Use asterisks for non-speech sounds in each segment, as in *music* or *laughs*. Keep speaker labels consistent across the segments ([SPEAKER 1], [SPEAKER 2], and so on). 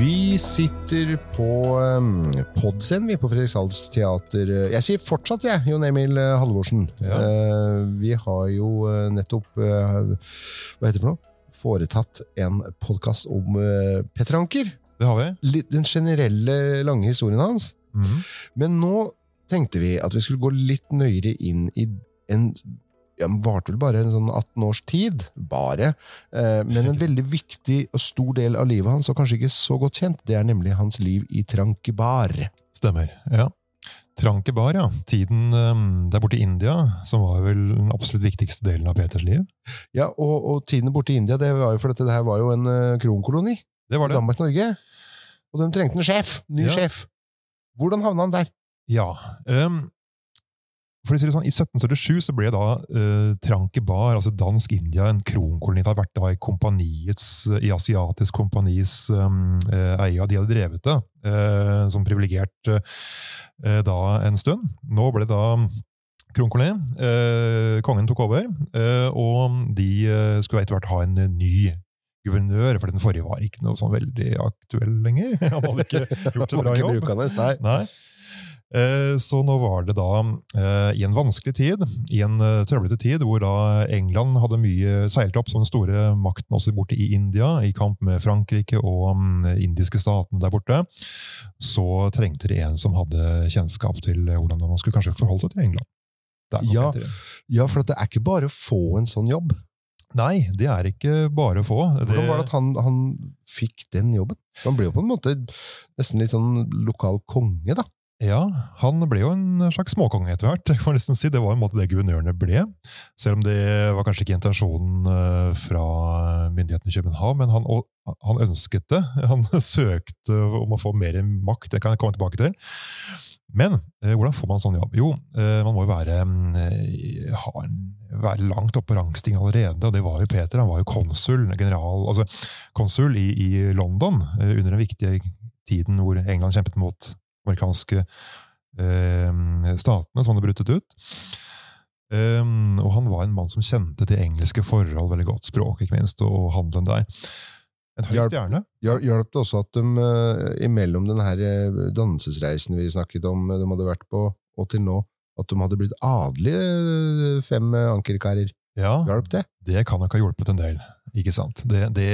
[SPEAKER 1] Vi sitter på um, Podscenen, vi, på Fredrikshalds teater. Jeg sier fortsatt, jeg, Jon Emil eh, Halvorsen.
[SPEAKER 2] Ja.
[SPEAKER 1] Eh, vi har jo eh, nettopp Hva heter det for noe? Foretatt en podkast om Petter Anker.
[SPEAKER 2] Det har vi.
[SPEAKER 1] Den generelle, lange historien hans.
[SPEAKER 2] Mhm.
[SPEAKER 1] Men nå tenkte vi at vi skulle gå litt nøyere inn i en ja, den varte vel bare en sånn 18 års tid, bare. Eh, men en veldig viktig og stor del av livet hans, og kanskje ikke så godt kjent, det er nemlig hans liv i Trankebar.
[SPEAKER 2] Stemmer. ja. Trankebar, ja. Tiden um, der borte i India, som var vel den absolutt viktigste delen av Peters liv.
[SPEAKER 1] Ja, og, og tiden borte i India, det var jo for dette det her var jo en uh, kronkoloni
[SPEAKER 2] Det var det.
[SPEAKER 1] Danmark-Norge. Og de trengte en sjef, ny
[SPEAKER 2] Ja.
[SPEAKER 1] sjef. Hvordan havna han der?
[SPEAKER 2] Ja. Um, for å si det sånn, I 1777 så ble da uh, Trankebar, altså dansk India, en kronkoloni. Det hadde vært da i kompaniets, i Asiatisk kompanis um, eh, eie. De hadde drevet det eh, som privilegert eh, da en stund. Nå ble det da kronkoloni. Eh, kongen tok over, eh, og de eh, skulle etter hvert ha en eh, ny guvernør, for den forrige var ikke noe sånn veldig aktuell lenger. *laughs* Han hadde ikke gjort en
[SPEAKER 1] Var
[SPEAKER 2] bra jobb.
[SPEAKER 1] Nei.
[SPEAKER 2] Nei. Eh, Så nå var det da eh, i en vanskelig tid, i en eh, trøblete tid, hvor da England hadde mye seilt opp som den store makten også borte i India, i kamp med Frankrike og mm, indiske statene der borte, så trengte de en som hadde kjennskap til hvordan man skulle kanskje forholde seg til England.
[SPEAKER 1] Ja. Ja, for at det er ikke bare å få en sånn jobb.
[SPEAKER 2] Nei, det er ikke bare å få.
[SPEAKER 1] Hvordan var det at han, han fikk den jobben? Han ble jo på en måte nesten litt sånn lokal konge, da.
[SPEAKER 2] Ja, han ble jo en slags småkonge etter hvert. *laughs* kan nesten si. Det var en måte det guvernørene ble. Selv om det var kanskje ikke intensjonen eh, fra myndighetene i København, men han, han ønsket det. *laughs* Han søkte om å få mer makt, det kan jeg komme tilbake til. Men eh, hvordan får man sånn jobb? Jo, eh, man må jo være, være langt oppe på rangstigen allerede, og det var jo Peter. Han var jo konsul, general, altså konsul i, i London under den viktige tiden hvor England kjempet mot amerikanske eh, statene som hadde bruttet ut. Um, og han var en mann som kjente til engelske forhold veldig godt, språk ikke minst, og handelen der. En høy
[SPEAKER 1] hjelp,
[SPEAKER 2] stjerne.
[SPEAKER 1] Hjalp det også at de uh, imellom den her eh, dannelsesreisen vi snakket om de hadde vært på, og til nå, at de hadde blitt adelige fem ankerkarer?
[SPEAKER 2] Ja,
[SPEAKER 1] Hjalp det?
[SPEAKER 2] det kan nok ha hjulpet en del. Ikke sant? Det, det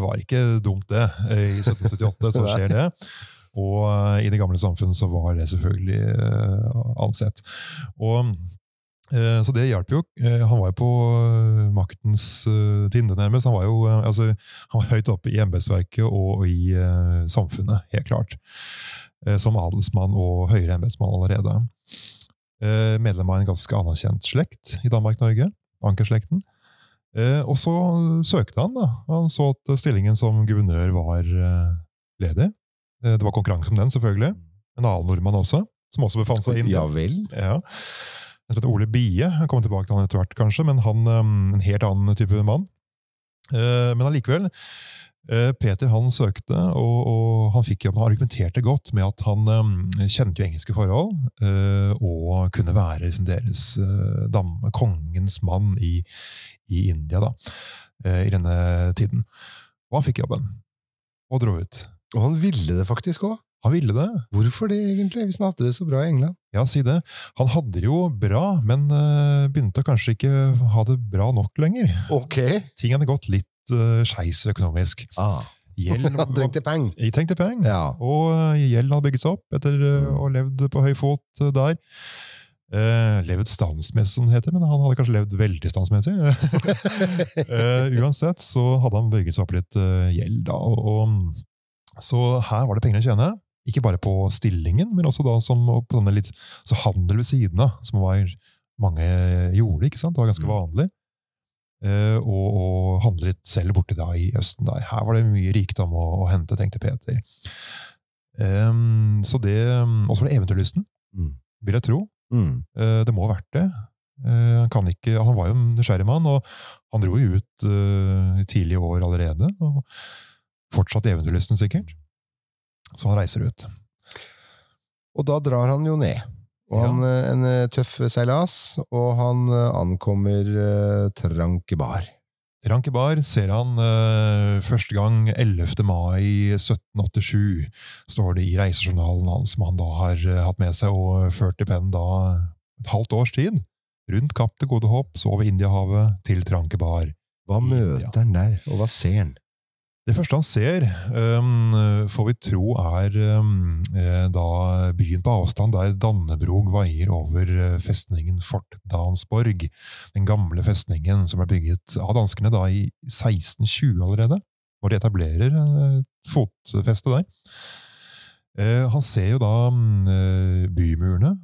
[SPEAKER 2] var ikke dumt, det. I 1778 så *laughs* skjer det. Og eh, i det gamle samfunn så var det selvfølgelig eh, ansett. Og eh, så det hjalp jo. Han var jo på maktens tinde, nærmest. Han var jo altså, han var høyt oppe i embetsverket og i samfunnet, helt klart. Som adelsmann og høyere embetsmann allerede. Medlem av en ganske anerkjent slekt i Danmark-Norge. Ankerslekten. Og så søkte han, da. Han så at stillingen som guvernør var ledig. Eh, det var konkurranse om den, selvfølgelig. En annen nordmann også, som også befant seg inn.
[SPEAKER 1] Ja vel?
[SPEAKER 2] Ja. En som heter Ole Bie. Jeg kommer tilbake til han etter hvert, kanskje, men han um, en helt annen type mann. Eh, men allikevel. eh, Peter han søkte, og, og han fikk jobben. Han argumenterte godt med at han um, kjente jo engelske forhold, og kunne være liksom, deres damme, kongens mann i, i India da, i denne tiden. Og han fikk jobben, og dro ut.
[SPEAKER 1] Og han ville det faktisk òg.
[SPEAKER 2] Han ville det.
[SPEAKER 1] Hvorfor det, egentlig, hvis han hadde det så bra i England?
[SPEAKER 2] Ja, si det. Han hadde det jo bra, men eh, begynte kanskje ikke ha det bra nok lenger.
[SPEAKER 1] Ok!
[SPEAKER 2] Ting hadde gått litt uh, skeis økonomisk.
[SPEAKER 1] Ah.
[SPEAKER 2] Gjeld *laughs*
[SPEAKER 1] Han trengte penger.
[SPEAKER 2] Jeg trengte penger.
[SPEAKER 1] Ja.
[SPEAKER 2] Og eh, gjeld hadde bygget seg opp etter å ha levd på høy fot der. Uh, levd standsmessig, som det heter, men han hadde kanskje levd veldig standsmessig. uh, *laughs* uansett så hadde han bygget seg opp litt uh, gjeld, da. Og, og, så her var det penger å tjene. Ikke bare på stillingen, men også da som på denne litt så handel ved siden av, som var mange gjorde. ikke sant? Det var ganske vanlig. Eh, og, og handlet selv borti da i Østen der. Her var det mye rikdom å, å hente, tenkte Peter. Ehm, så det, Og så var det eventyrlysten,
[SPEAKER 1] Mm.
[SPEAKER 2] vil jeg tro.
[SPEAKER 1] Mm.
[SPEAKER 2] Eh, det må ha vært det. Eh, han, kan ikke, han var jo en nysgjerrig mann, og han dro jo ut eh, i tidlige år allerede. og Fortsatt eventyrlysten, sikkert. Så han reiser ut.
[SPEAKER 1] Og da drar han jo ned. Og han ja. en eh, tøff seilas, og han eh, ankommer uh, Trankebar.
[SPEAKER 2] Trankebar ser han uh, første gang 11. mai 1787, står det i reisejournalen hans, som han da har uh, hatt med seg og ført i pennen da et halvt års tid. Rundt Kapp til Gode Håp, så over Indiahavet, til Trankebar.
[SPEAKER 1] Hva møter han der, og hva ser han?
[SPEAKER 2] Det første han ser, um, får vi tro er um, eh, da byen på avstand, der Dannebrog vaier over eh, festningen Fort Dansborg. Den gamle festningen som ble bygget av danskene da i 1620 allerede, når de etablerer uh, fotfeste der. Uh, han ser jo da uh, bymurene,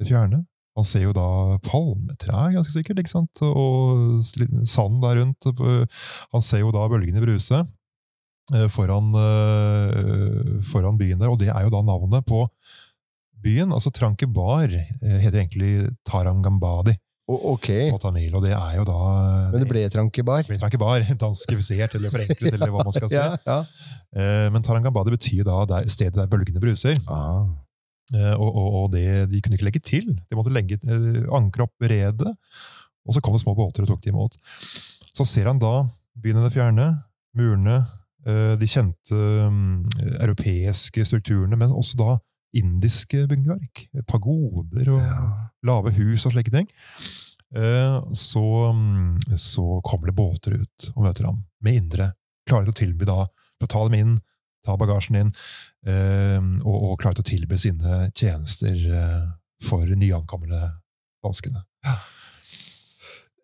[SPEAKER 2] det fjerne. Han ser jo da palmetrær, ganske sikkert, ikke sant? og sand der rundt. Han ser jo da bølgene bruse. Eh, foran, eh, foran, byen der, og det er jo da navnet på byen. altså Trankebar eh, heter egentlig Tarangambadi
[SPEAKER 1] oh, ok.
[SPEAKER 2] på tamil, og det er jo da
[SPEAKER 1] Men det ble Trankebar?
[SPEAKER 2] Det ble Trankebar, *laughs* Danskifisert eller forenklet, eller hva man skal *laughs* si.
[SPEAKER 1] ja, ja.
[SPEAKER 2] Men Tarangambadi betyr da der, stedet der bølgene bruser.
[SPEAKER 1] Ah.
[SPEAKER 2] Og, og, og det, de kunne ikke legge til. De måtte legge ankre opp redet, og så kom det små båter og tok de imot. Så ser han da byen i det fjerne, murene, de kjente um, europeiske strukturene, men også da indiske byggverk. Pagoder og ja. lave hus og slike ting. Eh, så, um, så, kommer det båter ut og møter ham med indre. Klarer til å tilby da, for å ta dem inn, ta bagasjen inn, eh, og, og klarer til å tilby sine tjenester for nyankomne danskene. Ja.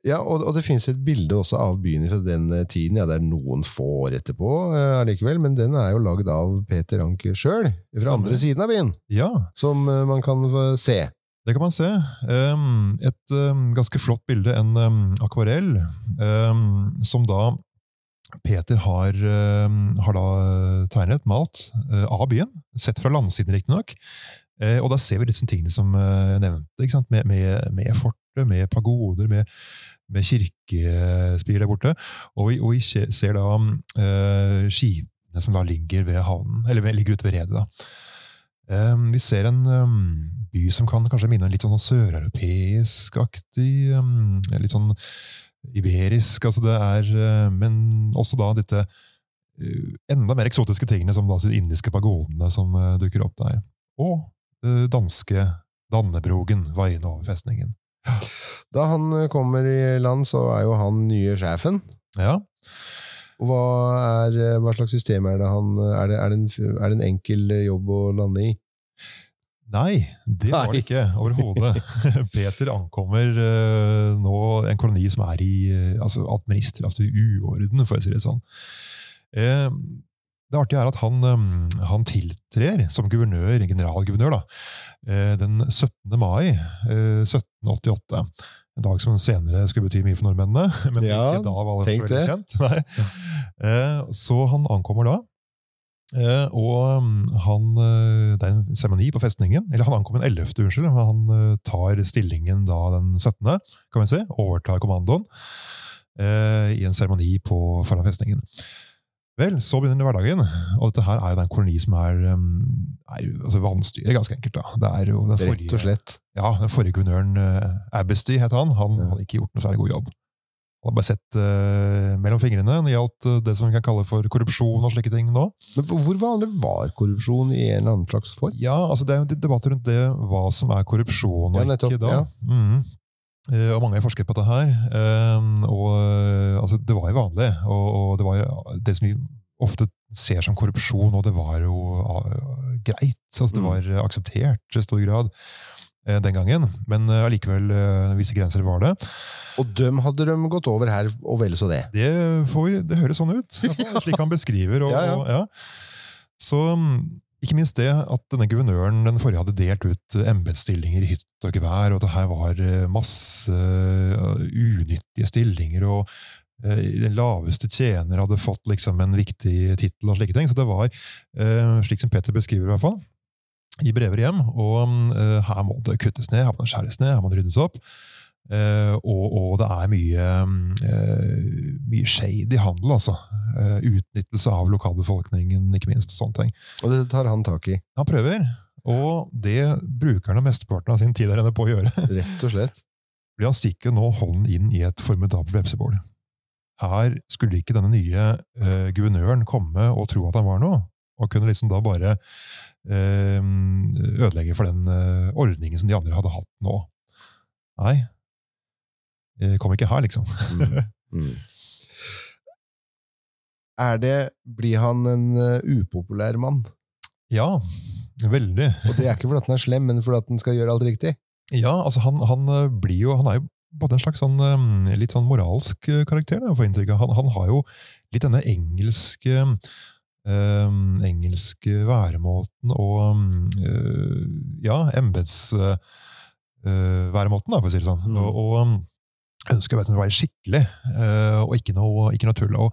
[SPEAKER 1] Ja, og, og det finnes et bilde også av byen fra den eh, tiden. Ja, Det er noen få år etterpå uh, allikevel, men den er jo lagd av Peter Anker sjøl, fra andre siden av byen.
[SPEAKER 2] Ja.
[SPEAKER 1] Som uh, man kan se.
[SPEAKER 2] Det kan man se. Et ganske flott bilde, en akvarell, som da Peter har, har da tegnet, malt, av byen. Sett fra landsiden, riktignok. og da ser vi disse tingene som jeg nevnte, med, med, med fortet, med pagoder, med med kirkespir der borte. Og vi, og vi ser da uh, skipene som da ligger ved havnen, eller ligger ute ved redet. da. Um, vi ser en um, by som kan kanskje minne litt sånn søreuropeisk-aktig. Um, litt sånn iberisk. altså det er, uh, Men også da dette uh, enda mer eksotiske tingene, som da de indiske pagodene som dukker opp der. Og danske Dannebrogen vaiende over festningen.
[SPEAKER 1] Da han eh, kommer i land, så er jo han nye sjefen.
[SPEAKER 2] Ja.
[SPEAKER 1] Hva, er, eh, hva slags system er det han er det, er, det en, er det en enkel jobb å lande i?
[SPEAKER 2] Nei, det var det ikke overhodet. *laughs* Peter ankommer uh, nå en koloni som er i uh, altså administrativ uorden, for å si det sånn. Uh, det artige er at han, han tiltrer som guvernør, generalguvernør da, den 17. mai 1788. En dag som senere skulle bety mye for nordmennene, *laughs* men ja, ikke da var det veldig kjent. *laughs* Nei. Så han ankommer da. Og han, det er en seremoni på festningen. Eller han ankommer den 11., unnskyld. Men han tar stillingen da den 17., kan vi si. Overtar kommandoen i en seremoni foran festningen. Vel, så begynner hverdagen, og dette her er jo den koloni som er, er altså vanstyret, ganske enkelt. da. Det er jo den forrige,
[SPEAKER 1] Rett og slett.
[SPEAKER 2] Ja, den forrige guvernøren, uh, Abesty het han, han ja. hadde ikke gjort noe særlig god jobb. Han hadde bare sett uh, mellom fingrene når det gjaldt uh, det som vi kan kalle for korrupsjon og slike ting nå.
[SPEAKER 1] Men Hvor vanlig var korrupsjon i en eller annen slags form?
[SPEAKER 2] Ja, altså Det er jo debatter rundt det, hva som er korrupsjon og ja, nettopp, ikke da. Ja. Mm. Og mange har forsket på dette her. og altså, Det var jo vanlig. Og, og det var det som vi ofte ser som korrupsjon, og det var jo greit. Altså, det mm. var akseptert i stor grad eh, den gangen. Men allikevel, visse grenser var det.
[SPEAKER 1] Og dem hadde de gått over her, og vel så det?
[SPEAKER 2] Det, vi, det høres sånn ut. *laughs* Slik han beskriver. Og, ja, ja. Og, ja. Så ikke minst det at denne guvernøren den forrige hadde delt ut embetsstillinger i hytt og gevær, og at det her var eh, masse eh, unyttige stillinger, og eh, den laveste tjener hadde fått liksom en viktig tittel og slike ting. Så det var, slik som Peter beskriver, i hvert fall, i brever hjem. Og her må det kuttes ned, her må det skjæres ned, her må det ryddes opp. Uh, og, og, det er mye, uh, mye shady handel, altså. Uh, utnyttelse av lokalbefolkningen, ikke minst. Og sånne ting.
[SPEAKER 1] Og det tar han tak i?
[SPEAKER 2] Han prøver. Og det bruker han mesteparten av sin tid der inne på å gjøre. *laughs*
[SPEAKER 1] Rett og slett.
[SPEAKER 2] Fordi han stikker nå hånden inn i et formidabelt vepsebol. her skulle ikke denne nye eh, guvernøren komme og tro at han var noe, og kunne liksom da bare eh, ødelegge for den eh, ordningen som de andre hadde hatt nå. Nei, eh, kom ikke her, liksom.
[SPEAKER 1] Mm. Mm. *laughs* Er det Blir han en uh, upopulær mann?
[SPEAKER 2] Ja, veldig.
[SPEAKER 1] Og det er ikke fordi han er slem, men fordi han skal gjøre alt riktig?
[SPEAKER 2] Ja, altså han, han eh, blir jo Han er jo både en slags sånn, um, litt sånn moralsk eh, karakter. Da, for inntrykk. Han, han har jo litt denne engelske øh, engelske væremåten og uh, ja, embetsværemåten, øh, for å si det sånn.
[SPEAKER 1] Mm.
[SPEAKER 2] Og, og ønsker å være skikkelig, øh, og ikke noe, ikke noe tull. og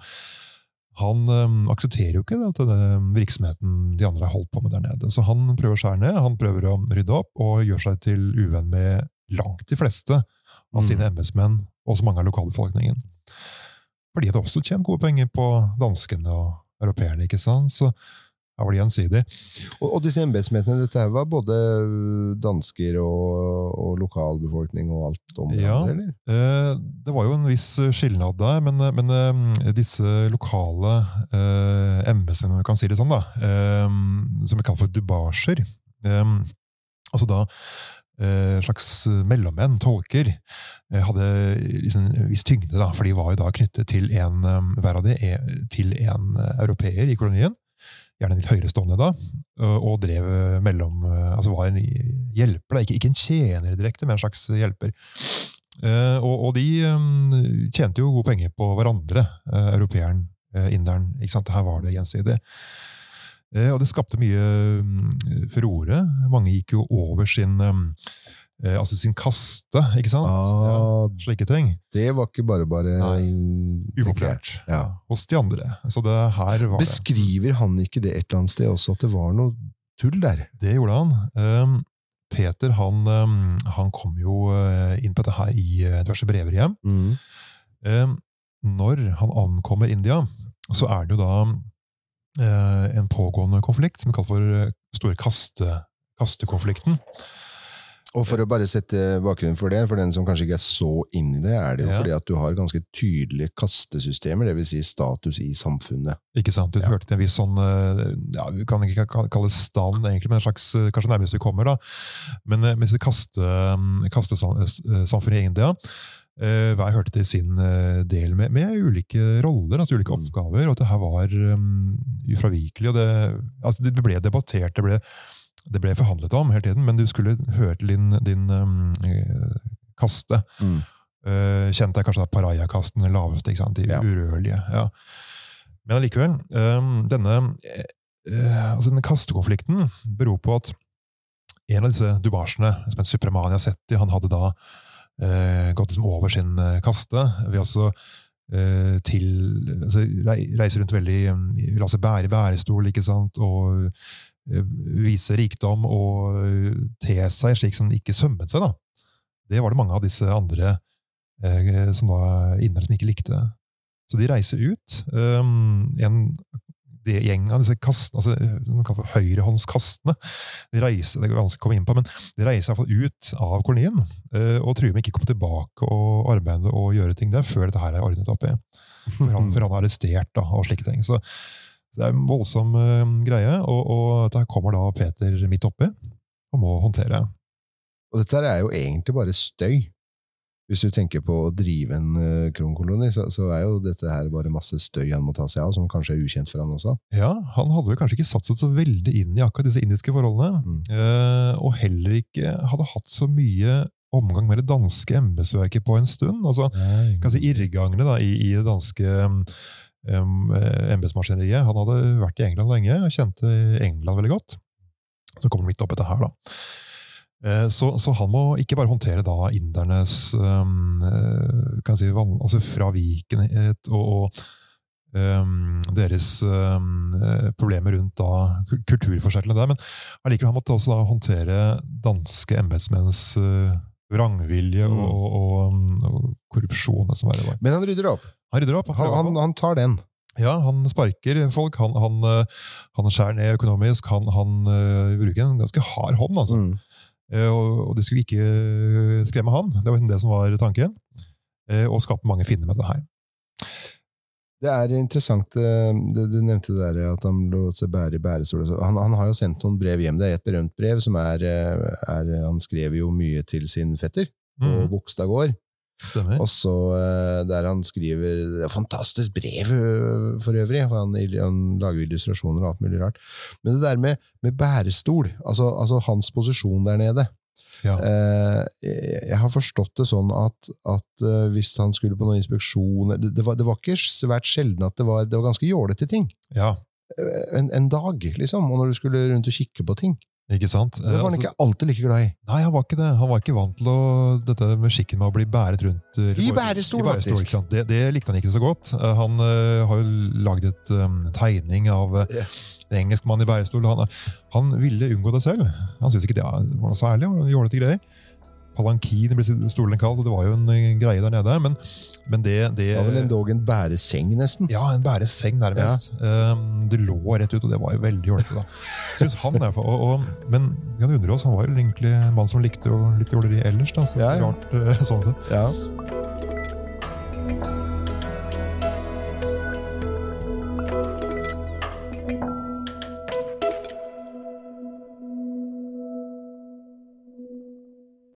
[SPEAKER 2] han um, aksepterer jo ikke at denne virksomheten de andre har holdt på med der nede. Så han prøver å skjære ned, han prøver å rydde opp, og gjør seg til uvenn med langt de fleste av
[SPEAKER 1] Mm.
[SPEAKER 2] sine embetsmenn, og også mange av lokalbefolkningen. For de hadde også tjent gode penger på danskene og europeerne, ikke sant? Så her var det gjensidig.
[SPEAKER 1] Og, og disse embetsmennene, dette var både dansker og, og lokalbefolkning og alt om
[SPEAKER 2] Ja.
[SPEAKER 1] hverandre, eller?
[SPEAKER 2] Eh, det var jo en viss skilnad der, men, men eh, disse lokale eh, embetsmennene, om vi kan si det sånn, da, eh, som vi kaller for dubasjer eh, Altså da eh, slags mellommenn, tolker, eh, hadde liksom en viss tyngde, da, for de var jo da knyttet til en, eh, hver av de, eh, til en eh, europeer i kolonien. Gjerne litt høyerestående da, og og drev mellom Altså var en hjelper, da. Ikke, ikke en tjener direkte, men en slags hjelper. Og, og de tjente jo gode penger på hverandre, europeeren, inderen. ikke sant? Her var det gjensidig. Og det skapte mye furore. Mange gikk jo over sin eh, altså sin kaste, ikke sant? Ja,
[SPEAKER 1] Ah,
[SPEAKER 2] slike ting.
[SPEAKER 1] det var ikke bare bare
[SPEAKER 2] Nei. Upopulært
[SPEAKER 1] Ja.
[SPEAKER 2] hos de andre. Så det her var.
[SPEAKER 1] Beskriver han ikke det et eller annet sted også, at det var noe tull der?
[SPEAKER 2] Det gjorde han. Um, Peter han, um, han kom jo uh, inn på dette her i uh, diverse brever hjem.
[SPEAKER 1] Mm.
[SPEAKER 2] Um, når han ankommer India, så er det jo da uh, en pågående konflikt som vi kaller for den store kaste, kastekonflikten.
[SPEAKER 1] Og for å bare sette bakgrunnen for det, for den som kanskje ikke er så inn i det, er det jo
[SPEAKER 2] Ja.
[SPEAKER 1] fordi at du har ganske tydelige kastesystemer, det vil si status i samfunnet.
[SPEAKER 2] Ikke sant? Du
[SPEAKER 1] Ja.
[SPEAKER 2] hørte til en viss sånn uh, ja, Vi kan ikke kalle det stand, egentlig, men en slags, uh, kanskje nærmest vi kommer. da. Men uh, med disse kaste, um, kastesamfunnet i India hva jeg hørte til sin del med, med ulike roller, altså ulike
[SPEAKER 1] Mm.
[SPEAKER 2] oppgaver, og at det her var um, ufravikelig. og det, altså, det ble debattert, det ble, det ble forhandlet om hele tiden, men du skulle høre til din, din um, eh, kaste.
[SPEAKER 1] Mm.
[SPEAKER 2] Uh, kjent er kanskje da paraya-kasten, den laveste, ikke sant? de
[SPEAKER 1] Ja.
[SPEAKER 2] urørlige. Ja. Men allikevel, um, denne, uh, altså denne kastekonflikten beror på at en av disse dubasjene, som het Supramania Setti, han hadde da uh, gått liksom over sin eh, kaste ved også eh, til altså, rei- Reise rundt veldig um, La seg bære bærestol, ikke sant, og eh, vise rikdom og eh, te seg slik som det ikke sømmet seg, da. Det var det mange av disse andre eh, som da innere som ikke likte. Så de reiser ut. Um, en det gjeng av disse kastene, altså høyrehåndskastene, de reiser, det er vanskelig å komme inn på, men de reiser i hvert fall ut av kolonien eh, og truer med ikke å komme tilbake og arbeide og gjøre ting der før dette her er ordnet opp i. Før han, før han er arrestert da, og slike ting. Så det er en voldsom eh, greie, og, og der kommer da Peter midt oppi og må håndtere.
[SPEAKER 1] Og dette er jo egentlig bare støy. Hvis du tenker på å drive en uh, kronkoloni, så, så er jo dette her bare masse støy han må ta seg av, som kanskje er ukjent for han også.
[SPEAKER 2] Ja, Han hadde kanskje ikke satt seg så veldig inn i akkurat disse indiske forholdene.
[SPEAKER 1] Mm.
[SPEAKER 2] Uh, og heller ikke hadde hatt så mye omgang med det danske embetsverket på en stund. altså kan si irrgangene da, i, i det danske um, embetsmaskineriet. Han hadde vært i England lenge og kjente England veldig godt. Så kommer han midt opp etter her, da. Eh, Så, så han må ikke bare håndtere da indernes um, si, van, altså fravikenhet og, og um, deres um, problemer rundt da kulturforskjellene der, men allikevel han måtte også da håndtere danske embetsmenns uh, vrangvilje
[SPEAKER 1] Mm.
[SPEAKER 2] og, og, og korrupsjon. Det som verre var.
[SPEAKER 1] Men han rydder opp.
[SPEAKER 2] Han rydder opp.
[SPEAKER 1] Han, han, han tar den.
[SPEAKER 2] ja, han sparker folk, han, han, han skjærer ned økonomisk, han, han uh, bruker en ganske hard hånd. altså.
[SPEAKER 1] Mm.
[SPEAKER 2] Eh, Og, det skulle ikke eh, skremme han, det var liksom det som var tanken. Eh, Og skape mange finner med det her.
[SPEAKER 1] Det er interessant, det, du nevnte der at han lot seg bære i bærestol. Han, han har jo sendt noen brev hjem. Det er et berømt brev som er, er Han skrev jo mye til sin fetter på
[SPEAKER 2] Mm.
[SPEAKER 1] Bogstad gård.
[SPEAKER 2] Stemmer.
[SPEAKER 1] Og så eh, der han skriver det er Fantastisk brev eh, for øvrig! for Han, han lager illustrasjoner og alt mulig rart. Men det der med, med bærestol, altså, altså hans posisjon der nede
[SPEAKER 2] Ja.
[SPEAKER 1] eh, jeg, har forstått det sånn at, at hvis han skulle på noen inspeksjoner det, det, var, det var ikke svært sjelden at det var, det var ganske jålete ting.
[SPEAKER 2] ja,
[SPEAKER 1] En, en dag, liksom. Og når du skulle rundt og kikke på ting.
[SPEAKER 2] Ikke sant?
[SPEAKER 1] Det var han
[SPEAKER 2] Eh, altså-
[SPEAKER 1] ikke alltid like glad i.
[SPEAKER 2] Nei, han var ikke det. Han var ikke vant til å, dette med skikken med å bli bæret rundt. eh,
[SPEAKER 1] I bærestol, faktisk.
[SPEAKER 2] Det, det likte han ikke så godt. Eh, Han uh, har jo lagd et um, tegning av
[SPEAKER 1] uh,
[SPEAKER 2] en engelsk mann i bærestol. Han, han ville unngå det selv. Han syntes ikke det var noe særlig. det var Jålete greier. Palankin ble stolen kalt, og det var jo en eh, greie der nede. Men, men det, det
[SPEAKER 1] Det var vel endog en bæreseng, nesten.
[SPEAKER 2] Ja, en bæreseng nærmest. Um, det lå rett ut, og det var jo veldig jålete. da. Synes han i hvert fall. Men vi kan undre oss, han var jo egentlig en mann som likte jo litt jåleri ellers. da, så
[SPEAKER 1] Ja, ja.
[SPEAKER 2] rart eh, sånn sett.
[SPEAKER 1] Ja.